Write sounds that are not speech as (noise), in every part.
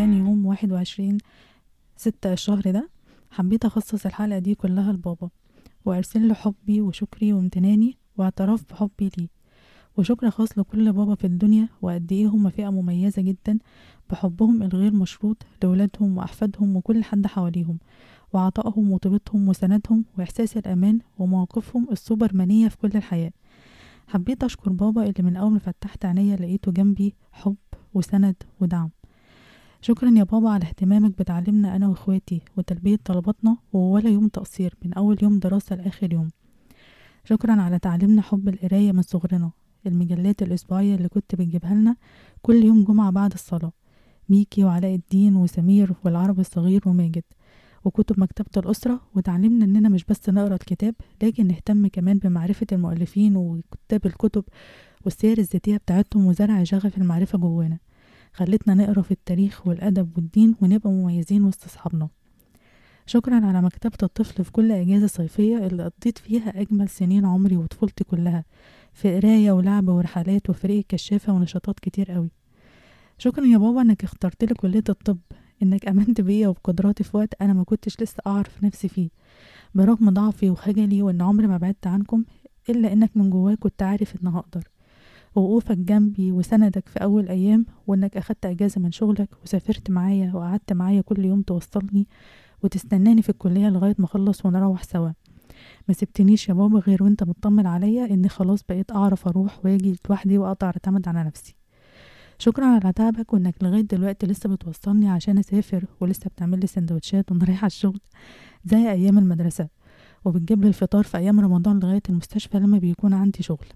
كان يوم واحد وعشرين ستة الشهر ده حبيت أخصص الحلقة دي كلها لبابا وأرسل له حبي وشكري وامتناني واعتراف بحبي ليه. وشكر خاص لكل بابا في الدنيا وقد إيه هما فئة مميزة جدا بحبهم الغير مشروط لولادهم وأحفادهم وكل حد حواليهم وعطائهم وطيبتهم وسندهم وإحساس الأمان ومواقفهم السوبرمانية في كل الحياة. حبيت أشكر بابا اللي من أول ما فتحت عينيا لقيته جنبي حب وسند ودعم. شكرا يا بابا على اهتمامك بتعليمنا أنا وإخواتي وتلبية طلباتنا وولا يوم تقصير من أول يوم دراسة لآخر يوم. شكرا على تعليمنا حب القراية من صغرنا المجلات الأسبوعية اللي كنت بتجيبها لنا كل يوم جمعة بعد الصلاة. ميكي وعلاء الدين وسمير والعربي الصغير وماجد وكتب مكتبة الأسرة وتعلمنا إننا مش بس نقرأ الكتاب لكن نهتم كمان بمعرفة المؤلفين وكتاب الكتب والسير الذاتية بتاعتهم وزرع شغف المعرفة جوانا. خلتنا نقرأ في التاريخ والأدب والدين ونبقى مميزين وسط أصحابنا. شكرا على مكتبة الطفل في كل أجازة صيفية اللي قضيت فيها أجمل سنين عمري وطفولتي كلها في قراية ولعب ورحلات وفريق الكشافة ونشاطات كتير قوي. شكرا يا بابا إنك اخترت لي كلية الطب إنك أمنت بيا وبقدراتي في وقت أنا ما كنتش لسه أعرف نفسي فيه. برغم ضعفي وخجلي وإن عمري ما بعدت عنكم إلا إنك من جواك كنت عارف إن هقدر. ووقوفك جنبي وسندك في أول أيام وإنك أخدت إجازة من شغلك وسافرت معايا وقعدت معايا كل يوم توصلني وتستناني في الكلية لغاية ما أخلص ونروح سوا. ما سبتنيش يا بابا غير وأنت مطمن عليا إني خلاص بقيت أعرف أروح وأجي لوحدي واقدر اعتمد على نفسي. شكرا على تعبك وإنك لغاية دلوقتي لسه بتوصلني عشان أسافر ولسه بتعمل لي سندوتشات وأنا (laughs) رايحه الشغل زي أيام المدرسة. وبتجيب لي الفطار في أيام رمضان لغاية المستشفى لما بيكون عندي شغل.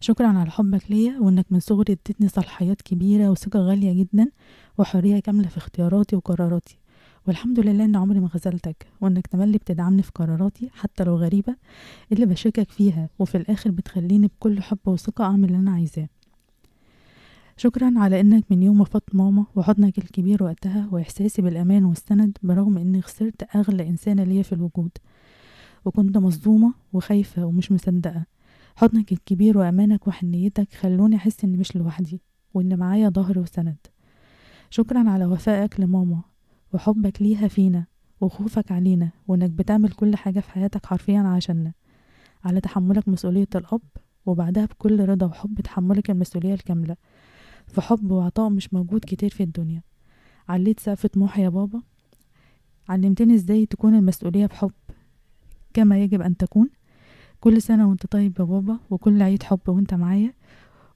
شكرا على حبك ليا وإنك من صغري اديتني صلاحيات كبيرة وثقة غالية جدا وحرية كاملة في اختياراتي وقراراتي. والحمد لله إن عمري ما خذلتك وإنك تملي بتدعمني في قراراتي حتى لو غريبة اللي بشكك فيها وفي الآخر بتخليني بكل حب وثقة أعمل اللي أنا عايزاه. شكرا على إنك من يوم وفاة ماما وحضنك الكبير وقتها وإحساسي بالأمان والسند برغم إني خسرت أغلى إنسانة ليا في الوجود. وكنت مصدومة وخايفة ومش مصدقة. حضنك الكبير وأمانك وحنيتك خلوني أحس إني مش لوحدي وإن معايا ظهر وسند. شكرا على وفائك لماما وحبك ليها فينا وخوفك علينا وإنك بتعمل كل حاجة في حياتك حرفيا عشاننا. على تحملك مسؤولية الأب وبعدها بكل رضا وحب تحملك المسؤولية الكاملة. في حب وعطاء مش موجود كتير في الدنيا. عليت سقف طموحي يا بابا. علمتني إزاي تكون المسؤولية بحب كما يجب أن تكون. كل سنة وانت طيب يا بابا وكل عيد حب وانت معايا.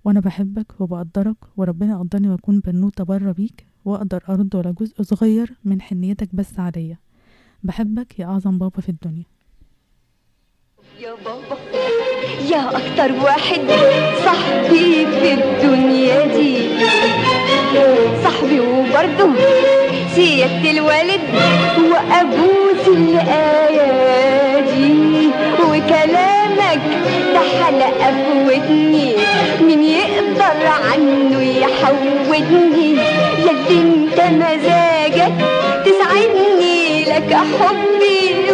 وأنا بحبك وبقدرك وربنا يقدرني وأكون بنوتة برا بيك. وأقدر أرد ولا جزء صغير من حنيتك بس عليا. بحبك يا أعظم بابا في الدنيا. يا بابا يا أكتر واحد صاحبي في الدنيا دي. صاحبي وبرضه سيادة الوالد وأبوس الأيادي وكلامك ده حلقة في ودني مين يقدر عنه يحودني ياللي انت مزاجك تسعدني لك حبي.